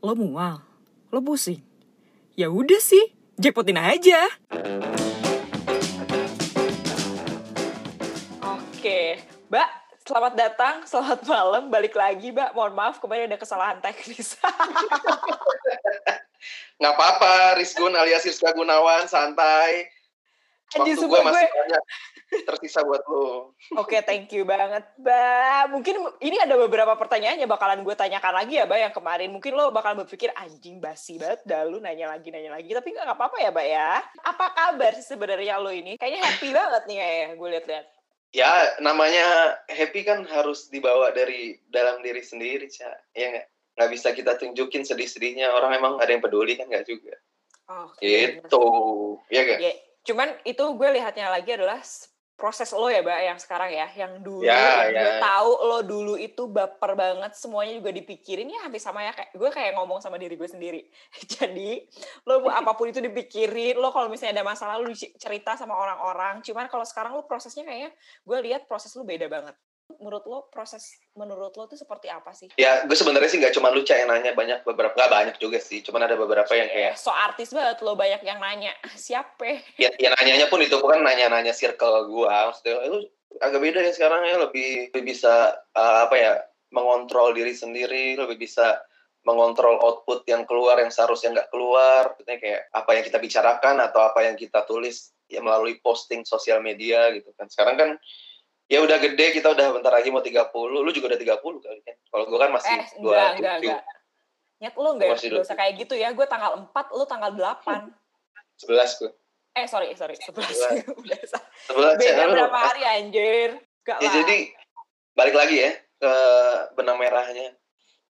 Lo mual? Lo pusing? Ya udah sih, jackpotin aja. Oke, Mbak, selamat datang, selamat malam, balik lagi, Mbak. Mohon maaf, kemarin ada kesalahan teknis. Nggak apa-apa, Rizgun alias Rizka Gunawan, santai. Waktu gue masih gue- banyak tersisa buat lo. Oke, thank you banget, Mbak. Mungkin ini ada beberapa pertanyaan yang bakalan gue tanyakan lagi ya, Mbak, yang kemarin. Mungkin lo bakal berpikir, anjing basi banget, dah lu nanya lagi, nanya lagi. Tapi nggak apa-apa ya, Mbak ya. Apa kabar sih sebenarnya lo ini? Kayaknya happy banget nih kayaknya, gue liat-liat. Ya, namanya happy kan harus dibawa dari dalam diri sendiri, Cak. Ya nggak? Nggak bisa kita tunjukin sedih-sedihnya. Orang emang ada yang peduli kan nggak juga. Oh, Gitu. Ya nggak? Ya, cuman itu gue lihatnya lagi adalah proses lo ya, Mbak, yang sekarang ya, yang dulu Ya, yang gue ya. tahu lo dulu itu baper banget, semuanya juga dipikirin ya hampir sama ya kayak gue kayak ngomong sama diri gue sendiri. Jadi lo apa pun itu dipikirin, lo kalau misalnya ada masalah lo cerita sama orang-orang. Cuman kalau sekarang lo prosesnya kayaknya gue lihat proses lo beda banget. Menurut lo proses menurut lo tuh seperti apa sih? Ya, gue sebenarnya sih nggak cuma lucu yang nanya banyak beberapa nggak banyak juga sih. Cuman ada beberapa yang kayak so artis banget lo banyak yang nanya siapa? ya, ya nanyanya pun itu bukan nanya-nanya circle gua maksudnya itu agak beda ya sekarang ya lebih lebih bisa uh, apa ya mengontrol diri sendiri lebih bisa mengontrol output yang keluar yang seharusnya nggak keluar maksudnya kayak apa yang kita bicarakan atau apa yang kita tulis ya melalui posting sosial media gitu kan sekarang kan ya udah gede kita udah bentar lagi mau 30 lu juga udah 30 kali kan kalau gua kan masih Eh, enggak, enggak, 27 enggak. Nyet lo enggak, Masih enggak usah kayak gitu ya. Gue tanggal 4, lo tanggal 8. 11 gua Eh, sorry, sorry. 11. Udah sa- 11 Beda ya, lu- berapa hari, anjir. Enggak Ya lah. jadi balik lagi ya ke benang merahnya.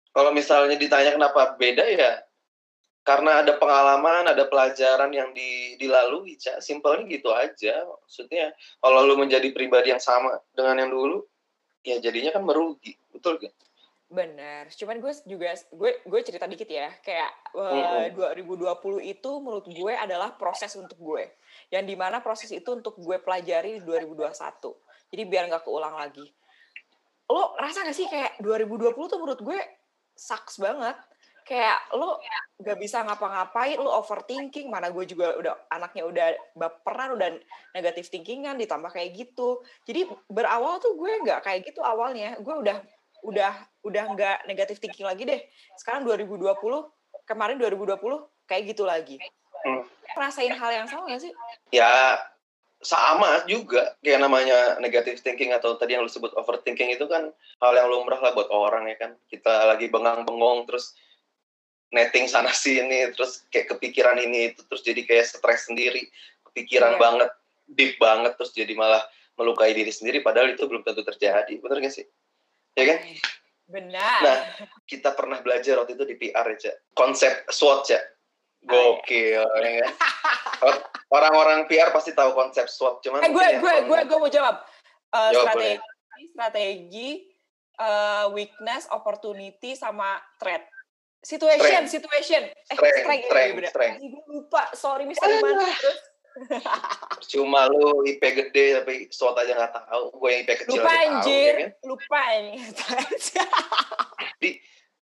Kalau misalnya ditanya kenapa beda ya karena ada pengalaman, ada pelajaran yang di, dilalui, Cak. Simpelnya gitu aja. Maksudnya kalau lu menjadi pribadi yang sama dengan yang dulu, ya jadinya kan merugi. Betul gak? Bener. Cuman gue juga, gue gue cerita dikit ya. Kayak eh, 2020 itu menurut gue adalah proses untuk gue. Yang di mana proses itu untuk gue pelajari di 2021. Jadi biar nggak keulang lagi. Lo ngerasa gak sih kayak 2020 tuh menurut gue sucks banget. Kayak lo gak bisa ngapa-ngapain, lo overthinking. Mana gue juga udah anaknya udah baperan, udah negatif thinkingan, ditambah kayak gitu. Jadi berawal tuh gue nggak kayak gitu awalnya. Gue udah udah udah nggak negatif thinking lagi deh. Sekarang 2020, kemarin 2020 kayak gitu lagi. Hmm. Rasain hal yang sama gak sih? Ya sama juga kayak namanya negative thinking atau tadi yang lu sebut overthinking itu kan hal yang lumrah lah buat orang ya kan kita lagi bengang-bengong terus netting sana sini terus kayak kepikiran ini itu terus jadi kayak stres sendiri kepikiran Iya. banget deep banget terus jadi malah melukai diri sendiri padahal itu belum tentu terjadi bener gak sih ya kan Benar. Nah, kita pernah belajar waktu itu di PR ya Cak. konsep SWOT. Oh, iya. ya kan orang-orang PR pasti tahu konsep SWOT cuman eh gue ya gue gue gue mau jawab. Eh, Jawab, strategi strategi eh, weakness, opportunity sama threat. Situation, Strength. situation. Eh, Strength, strength, ya, strength, bener. strength. Gue lupa. Sorry, Mister Iman. Terus Cuma lu IP gede tapi SWOT aja nggak tahu. Gue yang IP kecil lupa aja tahu. anjir, ya kan? lupa ini. Jadi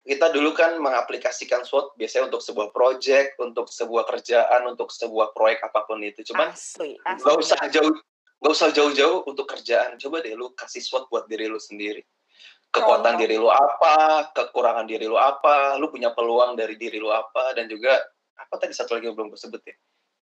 kita dulu kan mengaplikasikan SWOT biasanya untuk sebuah project, untuk sebuah kerjaan, untuk sebuah proyek apa pun itu. Cuman asli, asli. nggak usah jauh nggak usah jauh-jauh untuk kerjaan. Coba deh lu kasih SWOT buat diri lu sendiri. Kekuatan Contoh. diri lu apa, kekurangan diri lu apa, lu punya peluang dari diri lu apa, dan juga apa tadi satu lagi yang belum gue sebut ya?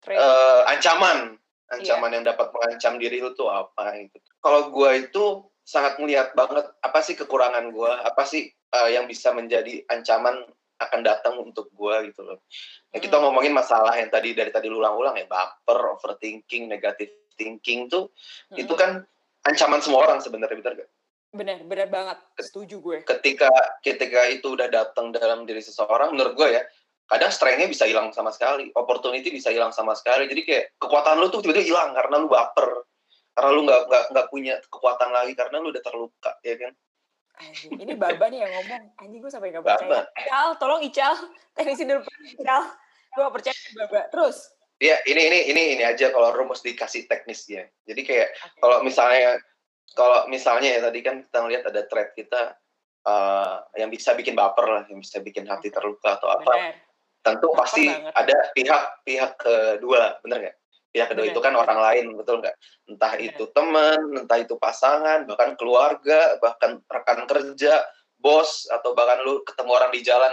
Eh, ancaman Iya. ancaman yang dapat mengancam diri lu tuh apa gitu kalau gue itu sangat melihat banget apa sih kekurangan gue apa sih eh, yang bisa menjadi ancaman akan datang untuk gue gitu loh ya, kita Hmm. ngomongin masalah yang tadi dari tadi lu ulang-ulang ya baper overthinking negative thinking tuh Mm-mm. itu kan ancaman semua orang sebenarnya benar gak? Bener, bener banget. Setuju gue. ketika ketika itu udah datang dalam diri seseorang menurut gue ya kadang strength-nya bisa hilang sama sekali opportunity bisa hilang sama sekali jadi kayak kekuatan lu tuh tiba-tiba hilang karena lu baper karena lu nggak nggak nggak punya kekuatan lagi karena lu udah terluka ya kan Anjing, ini Baba nih yang ngomong. Anjing gue sampai gak Baba. percaya. Ical, tolong Ical. Teknisi dulu. Ical. Gue gak percaya Baba. Terus. ya ini ini ini ini aja kalau rumus dikasih teknisnya jadi kayak Oke. kalau misalnya kalau misalnya ya tadi kan kita ngelihat ada thread kita uh, yang bisa bikin baper lah, yang bisa bikin hati terluka atau apa. Bener. Tentu Baper pasti banget. ada pihak-pihak kedua, bener nggak? Pihak kedua Bener, itu kan bener. orang lain, betul nggak? Entah Bener. itu teman, entah itu pasangan, bahkan keluarga, bahkan rekan kerja, bos, atau bahkan lu ketemu orang di jalan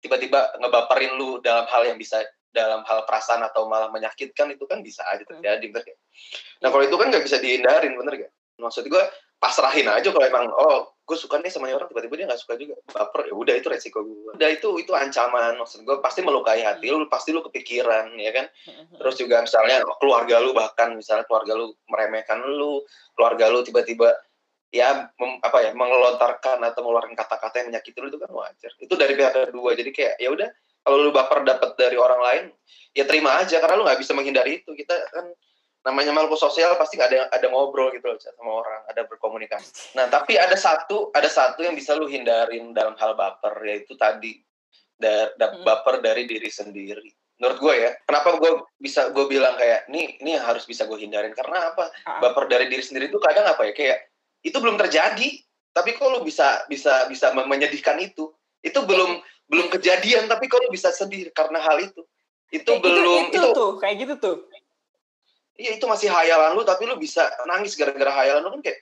tiba-tiba ngebaperin lu dalam hal yang bisa dalam hal perasaan atau malah menyakitkan itu kan bisa aja terjadi, bener nggak? Nah kalau itu kan nggak bisa dihindarin, bener gak? Maksud gue pasrahin aja kalau emang oh gue suka nih sama orang tiba-tiba dia nggak suka juga baper ya udah itu resiko gue. Udah itu itu ancaman maksud gue pasti melukai hati lu pasti lu kepikiran ya kan. Terus juga misalnya keluarga lu bahkan misalnya keluarga lu meremehkan lu, keluarga lu tiba-tiba ya mem- apa ya mengelontarkan atau mengeluarkan kata-kata yang menyakiti lu itu kan wajar. Itu dari pihak kedua jadi kayak ya udah kalau lu baper dapat dari orang lain ya terima aja karena lu nggak bisa menghindari itu kita kan namanya makhluk sosial pasti ada ada ngobrol gitu loh sama orang ada berkomunikasi. Nah tapi ada satu ada satu yang bisa lu hindarin dalam hal baper yaitu tadi da, da- Hmm. baper dari diri sendiri. Menurut gue ya kenapa gue bisa gue bilang kayak ini ini harus bisa gue hindarin karena apa? Ah, baper dari diri sendiri itu kadang apa ya kayak itu belum terjadi. Tapi kok lu bisa bisa bisa menyedihkan itu? Itu belum belum kejadian tapi kok lu bisa sedih karena hal itu? Itu kayak gitu- belum itu, itu tuh kayak gitu tuh iya itu masih hayalan lu tapi lu bisa nangis gara-gara hayalan lu kan kayak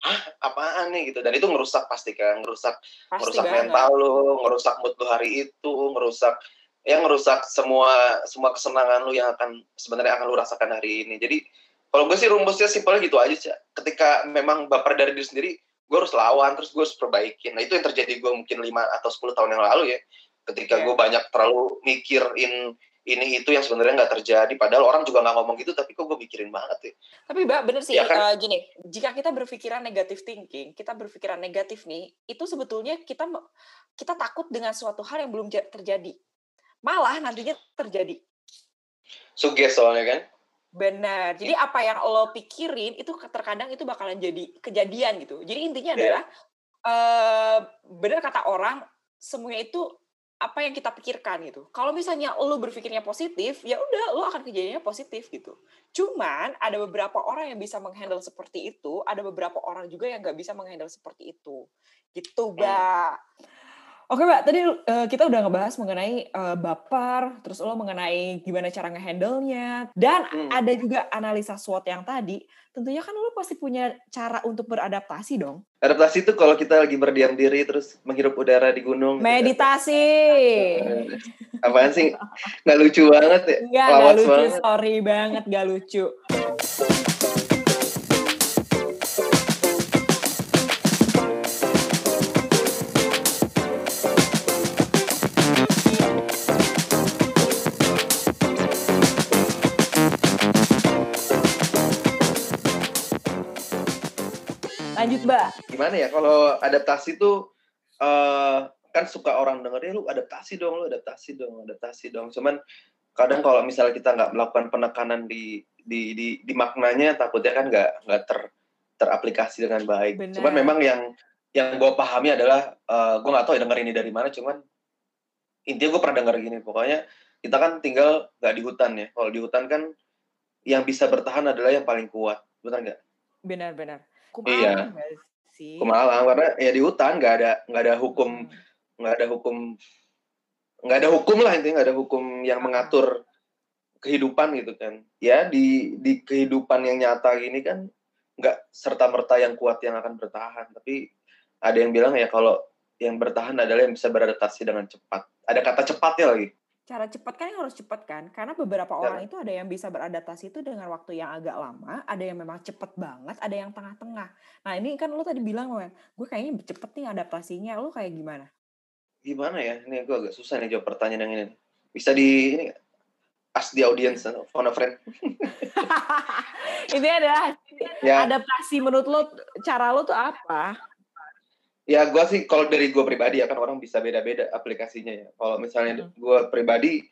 hah apaan nih? Gitu. Dan itu ngerusak pasti kan ngerusak pasti ngerusak banget mental lu ngerusak mood lu hari itu ngerusak ya ngerusak semua semua kesenangan lu yang akan sebenarnya akan lu rasakan hari ini. Jadi kalau gue sih rumusnya simpelnya gitu aja Cak. ketika memang baper dari diri sendiri gue harus lawan terus gue harus perbaikin. Nah itu yang terjadi gue mungkin 5 atau 10 tahun yang lalu ya. Ketika Iya. gue banyak terlalu mikirin ini itu yang sebenarnya nggak terjadi padahal orang juga nggak ngomong gitu tapi kok gue mikirin banget ya Tapi Mbak, bener sih, Ya kan? eh, gini, jika kita berpikiran negatif thinking, kita berpikiran negatif nih, itu sebetulnya kita kita takut dengan suatu hal yang belum ja- terjadi. Malah nantinya terjadi. suges soalnya kan Benar. Jadi apa yang lo pikirin itu terkadang itu bakalan jadi kejadian gitu. Jadi intinya Iya. adalah eh benar kata orang semuanya itu apa yang kita pikirkan gitu. Kalau misalnya lo berpikirnya positif, ya udah lo akan kejadiannya positif gitu. Cuman ada beberapa orang yang bisa menghandle seperti itu, ada beberapa orang juga yang nggak bisa menghandle seperti itu. Gitu, Mbak. Oke, Mbak. Tadi eh, kita udah ngebahas mengenai eh, baper, terus lo mengenai gimana cara ngehandle-nya. Dan Hmm. ada juga analisa SWOT yang tadi. Tentunya kan lo pasti punya cara untuk beradaptasi dong. adaptasi itu kalau kita lagi berdiam diri terus menghirup udara di gunung gitu kan. Meditasi. Eh, apaan sih nggak lucu banget ya enggak Lawas lucu. banget. Sorry banget, gak lucu. Mbak. gimana ya kalau adaptasi tuh eh kan suka orang dengernya lu adaptasi dong lu adaptasi dong adaptasi dong. Cuman kadang kalau misalnya kita nggak melakukan penekanan di di di, di maknanya takutnya kan nggak nggak ter teraplikasi dengan baik. Benar. cuman memang yang yang gue pahami adalah eh gue nggak tahu ya denger ini dari mana cuman intinya gue pernah denger gini pokoknya kita kan tinggal nggak di hutan ya. Kalau di hutan kan yang bisa bertahan adalah yang paling kuat. Benar nggak Iya. nggak sih? Kumalang karena ya di hutan nggak ada nggak ada hukum Hmm. nggak ada hukum nggak ada hukum lah intinya nggak ada hukum yang Ah. mengatur kehidupan gitu kan ya di di kehidupan yang nyata gini kan nggak serta merta yang kuat yang akan bertahan tapi ada yang bilang ya kalau yang bertahan adalah yang bisa beradaptasi dengan cepat ada kata cepatnya lagi cara cepat kan yang harus cepat kan? Karena beberapa Ya. orang itu ada yang bisa beradaptasi itu dengan waktu yang agak lama ada yang memang cepet banget ada yang tengah-tengah. Nah ini kan lu tadi bilang gue kayaknya cepet nih adaptasinya lu kayak gimana? Gimana ya? Ini gue agak susah nih jawab pertanyaan yang ini. Bisa di ini ask the audience phone a friend. Ini adalah ya. adaptasi menurut lo cara lo tuh apa Ya gue sih kalau dari gue pribadi ya kan orang bisa beda-beda aplikasinya ya. Kalau misalnya Hmm. gue pribadi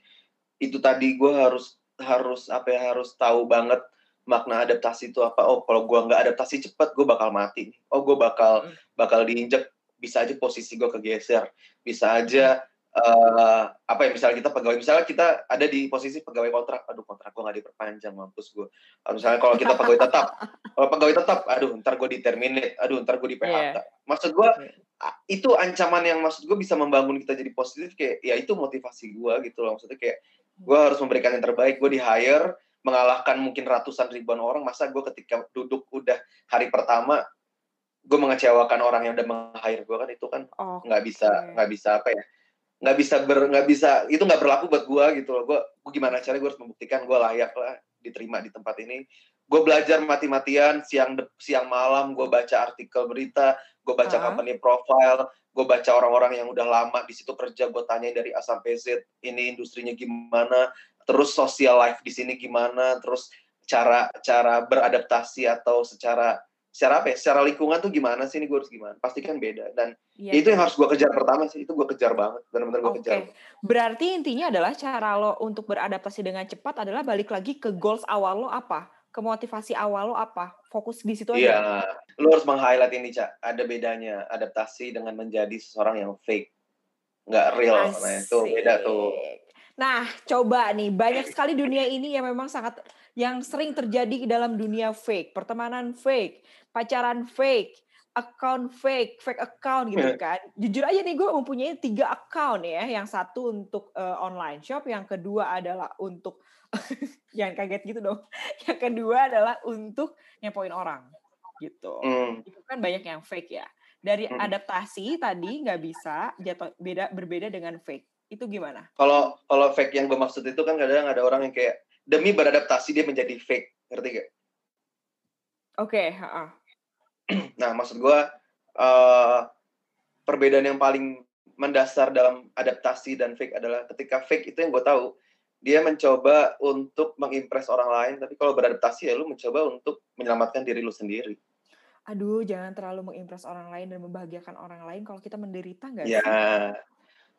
itu tadi gue harus harus apa ya harus tahu banget makna adaptasi itu apa. Oh kalau gue nggak adaptasi cepat gue bakal mati. Oh gue bakal Hmm. bakal diinjek. Bisa aja posisi gue kegeser. Bisa aja uh, apa ya misalnya kita pegawai misalnya kita ada di posisi pegawai kontrak aduh kontrak gue nggak diperpanjang mampus gue misalnya kalau kita pegawai tetap kalau pegawai tetap aduh ntar gue di terminate aduh ntar gue di PHK yeah. maksud gue yeah. itu ancaman yang maksud gue bisa membangun kita jadi positif kayak ya itu motivasi gue gitu loh maksudnya kayak gue harus memberikan yang terbaik gue di hire mengalahkan mungkin ratusan ribuan orang masa gue ketika duduk udah hari pertama gue mengecewakan orang yang udah meng-hire gue kan itu kan nggak okay. bisa nggak bisa apa ya nggak bisa ber nggak bisa itu nggak berlaku buat gue gitu loh gue gue gimana caranya gue harus membuktikan gue layak lah diterima di tempat ini gue belajar mati-matian siang siang malam gue baca artikel berita gue baca uh -huh. company profile gue baca orang-orang yang udah lama di situ kerja gue tanya dari A sampai Z ini industrinya gimana terus social life di sini gimana terus cara cara beradaptasi atau secara secara apa ya? Secara lingkungan tuh gimana sih? Ini gue harus gimana? Pasti kan beda. Dan ya, itu yang harus gue kejar pertama sih. Itu gue kejar banget. Benar-benar gue okay. kejar berarti intinya adalah cara lo untuk beradaptasi dengan cepat adalah balik lagi ke goals awal lo apa? Ke motivasi awal lo apa? Fokus di situ aja. Iya. Lo harus meng-highlight ini cak ada bedanya adaptasi dengan menjadi seseorang yang fake. Nggak real Asik. nah itu. Beda tuh. Nah coba nih. Banyak sekali dunia ini yang memang sangat yang sering terjadi dalam dunia fake pertemanan fake pacaran fake, account fake, fake account gitu kan. Jujur aja nih gue mempunyai tiga account ya. Yang satu untuk uh, online shop, yang kedua adalah untuk yang kaget gitu dong. Yang kedua adalah untuk ngepoin orang gitu. Mm. Itu kan banyak yang fake ya. Dari mm. adaptasi tadi nggak bisa jatuh beda berbeda dengan fake. Itu gimana? Kalau kalau fake yang gue maksud itu kan kadang ada orang yang kayak demi beradaptasi dia menjadi fake, ngerti gak? Oke, okay, nah, maksud gue uh, perbedaan yang paling mendasar dalam adaptasi dan fake adalah ketika fake itu yang gue tahu dia mencoba untuk mengimpress orang lain, tapi kalau beradaptasi ya lu mencoba untuk menyelamatkan diri lu sendiri. Aduh, jangan terlalu mengimpress orang lain dan membahagiakan orang lain kalau kita menderita nggak ya,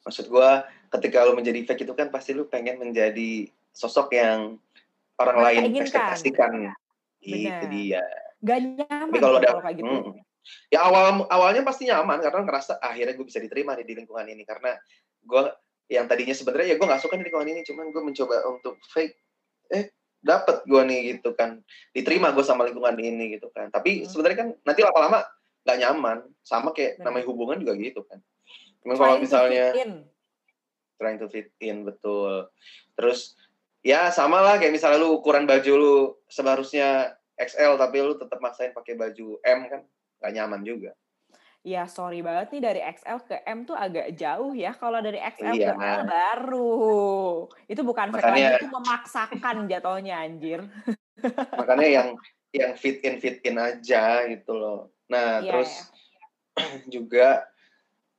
maksud gue ketika lu menjadi fake itu kan pasti lu pengen menjadi sosok yang orang lain ekspektasikan. Itu dia. Gak nyaman Tapi kalau ada, kalau kayak gitu. Hmm, ya awal awalnya pasti nyaman karena ngerasa ah, akhirnya gue bisa diterima nih di lingkungan ini karena gue yang tadinya sebenarnya ya gue nggak suka di lingkungan ini cuman gue mencoba untuk fake eh dapat gue nih gitu kan diterima gue sama lingkungan ini gitu kan tapi hmm. sebenarnya kan nanti lama-lama nggak nyaman sama kayak Benar. namanya hubungan juga gitu kan cuman kalau misalnya trying to fit in betul terus ya sama lah kayak misalnya lu ukuran baju lu seharusnya XL tapi lu tetap maksain pakai baju M kan gak nyaman juga. Ya sorry banget nih dari XL ke M tuh agak jauh ya. Kalau dari XL iya. ke M baru. Itu bukan makanya, lagi, itu memaksakan jatuhnya anjir. makanya yang yang fit in fit in aja gitu loh. Nah, iya, terus iya. juga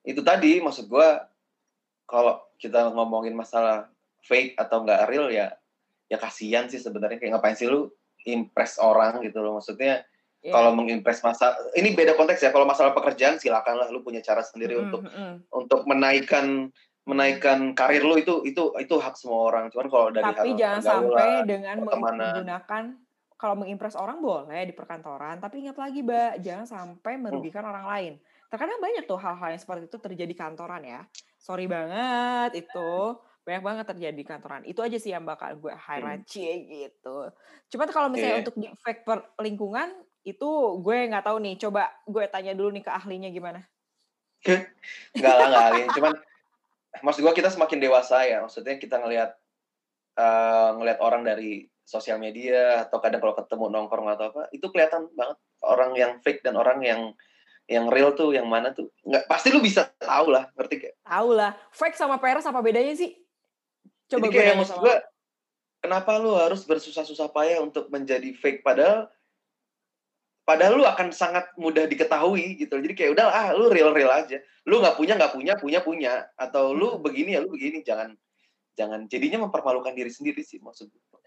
itu tadi maksud gua kalau kita ngomongin masalah fake atau enggak real ya ya kasihan sih sebenarnya. Kayak ngapain sih lu impress orang gitu loh. Maksudnya yeah. kalau mengimpress masa ini beda konteks ya. Kalau masalah pekerjaan silakanlah lu punya cara sendiri mm, untuk mm. untuk menaikkan menaikkan karir lu. Itu itu itu hak semua orang. Cuman kalau dari tapi jangan sampai dengan menggunakan kalau mengimpress orang boleh di perkantoran. Tapi ingat lagi mbak jangan sampai hmm. merugikan hmm. orang lain. Terkadang banyak tuh hal-hal yang seperti itu terjadi kantoran ya. Sorry banget itu banyak banget terjadi di kantoran. Itu aja sih yang bakal gue highlight hmm. gitu. Cuma kalau misalnya yeah. untuk efek per lingkungan itu gue nggak tahu nih. Coba gue tanya dulu nih ke ahlinya gimana. Enggak lah, enggak ahli. Cuman maksud gue kita semakin dewasa ya. Maksudnya kita ngelihat uh, ngelihat orang dari sosial media atau kadang kalau ketemu nongkrong atau apa, itu kelihatan banget orang yang fake dan orang yang yang real tuh yang mana tuh nggak pasti lu bisa tahu lah ngerti gak? Tahu lah. Fake sama peres apa bedanya sih? Coba Jadi kayak maksud gue, kenapa lu harus bersusah-susah payah untuk menjadi fake padahal padahal lu akan sangat mudah diketahui gitu. Jadi kayak udah ah lu real-real aja. Lu nggak punya nggak punya punya punya atau lu hmm. begini ya lu begini jangan jangan jadinya mempermalukan diri sendiri sih maksud gue.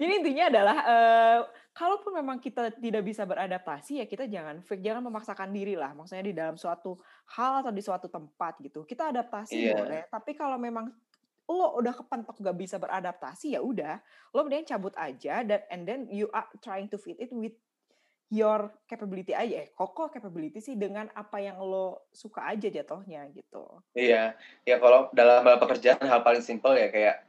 Jadi intinya adalah uh, kalaupun memang kita tidak bisa beradaptasi ya kita jangan fake, jangan memaksakan diri lah. Maksudnya di dalam suatu hal atau di suatu tempat gitu. Kita adaptasi yeah. boleh, tapi kalau memang lo udah kepentok gak bisa beradaptasi ya udah lo mending cabut aja dan and then you are trying to fit it with your capability aja, eh kok capability sih dengan apa yang lo suka aja jatuhnya gitu. Iya, ya kalau dalam pekerjaan hal paling simpel ya kayak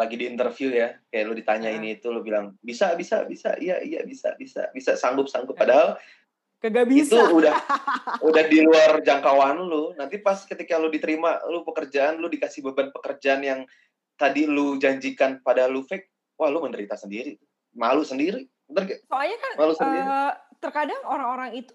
lagi di interview ya, kayak lu ditanya uh. ini itu lu bilang bisa bisa bisa, iya iya bisa bisa bisa sanggup sanggup padahal kagak bisa. Itu udah udah di luar jangkauan lu. Nanti pas ketika lu diterima, lu pekerjaan lu dikasih beban pekerjaan yang tadi lu janjikan pada lu fake, wah lu menderita sendiri. Malu sendiri. Bener gak? Soalnya kan Malu sendiri. Uh, terkadang orang-orang itu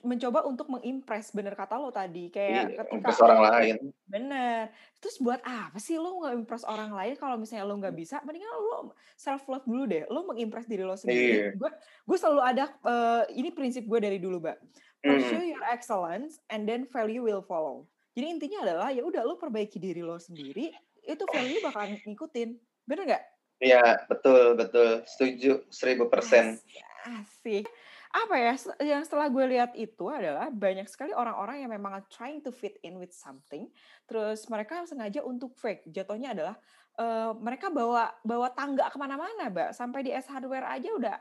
mencoba untuk mengimpress bener kata lo tadi. Kayak iya, ketika orang lain. Bener. Terus buat apa sih lo nggak impress orang lain? Kalau misalnya lo nggak bisa mendingan lo self love dulu deh. Lo mengimpress diri lo sendiri. Gue iya. gue selalu ada uh, ini prinsip gue dari dulu mbak. Pursue mm. your excellence and then value will follow. Jadi intinya adalah ya udah lo perbaiki diri lo sendiri itu value bakal ngikutin. Bener nggak? Iya betul betul. Setuju seribu persen. Asik apa ya yang setelah gue lihat itu adalah banyak sekali orang-orang yang memang trying to fit in with something terus mereka sengaja untuk fake. Jatuhnya adalah uh, mereka bawa bawa tangga ke mana-mana mbak. Sampai di S hardware aja udah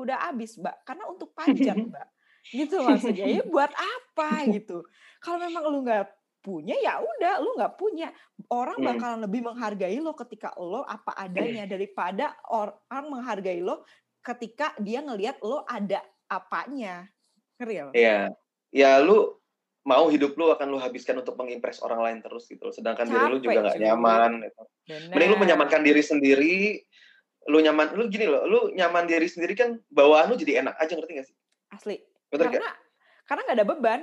udah habis mbak. Karena untuk pajak mbak. Gitu maksudnya. Ya buat apa? Gitu. Kalau memang lu nggak punya ya udah lu nggak punya. Orang hmm. bakalan lebih menghargai lo ketika lo apa adanya daripada orang menghargai lo ketika dia ngelihat lo ada apanya. Real. Iya. Ya lu mau hidup lu akan lu habiskan untuk mengimpress orang lain terus gitu. Sedangkan Capek, diri lu juga nggak nyaman gitu. Mending lu menyamankan diri sendiri, lu nyaman lu gini loh, lu nyaman diri sendiri kan bawaan lu jadi enak aja ngerti gak sih? Asli. Betul karena gak? karena nggak ada beban.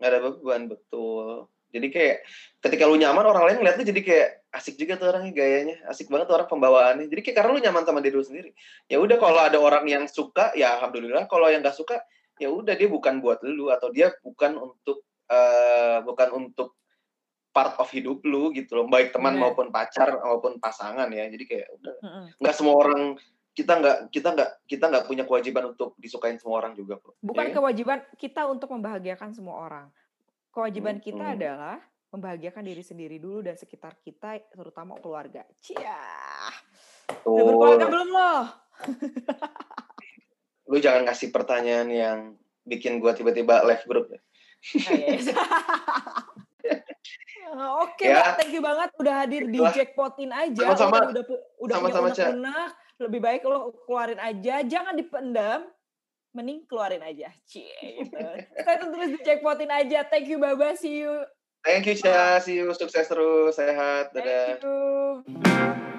Nggak ada beban betul. Jadi kayak ketika lu nyaman orang lain ngeliat lu jadi kayak asik juga tuh orangnya gayanya, asik banget tuh orang pembawaannya. Jadi kayak karena lu nyaman sama diri lu sendiri. Ya udah kalau ada orang yang suka ya alhamdulillah, kalau yang gak suka ya udah dia bukan buat lu atau dia bukan untuk uh, bukan untuk part of hidup lu gitu loh, baik teman yeah. maupun pacar maupun pasangan ya. Jadi kayak udah nggak semua orang kita nggak kita nggak kita nggak punya kewajiban untuk disukain semua orang juga bro. Bukan ya? kewajiban kita untuk membahagiakan semua orang kewajiban kita hmm. adalah membahagiakan diri sendiri dulu dan sekitar kita, terutama keluarga. Cia. Udah berkeluarga belum lo? Lu jangan ngasih pertanyaan yang bikin gua tiba-tiba live group. Oh, iya, iya. Oke, okay, ya. thank you banget udah hadir di jackpotin aja. Sama-sama. Udah udah sama -sama punya unek lebih baik lo keluarin aja, jangan dipendam mending keluarin aja. Cie gitu. Saya tulis di jackpotin aja. Thank you Baba, see you. Thank you Cia, see you. Sukses terus, sehat. Dadah. Thank you.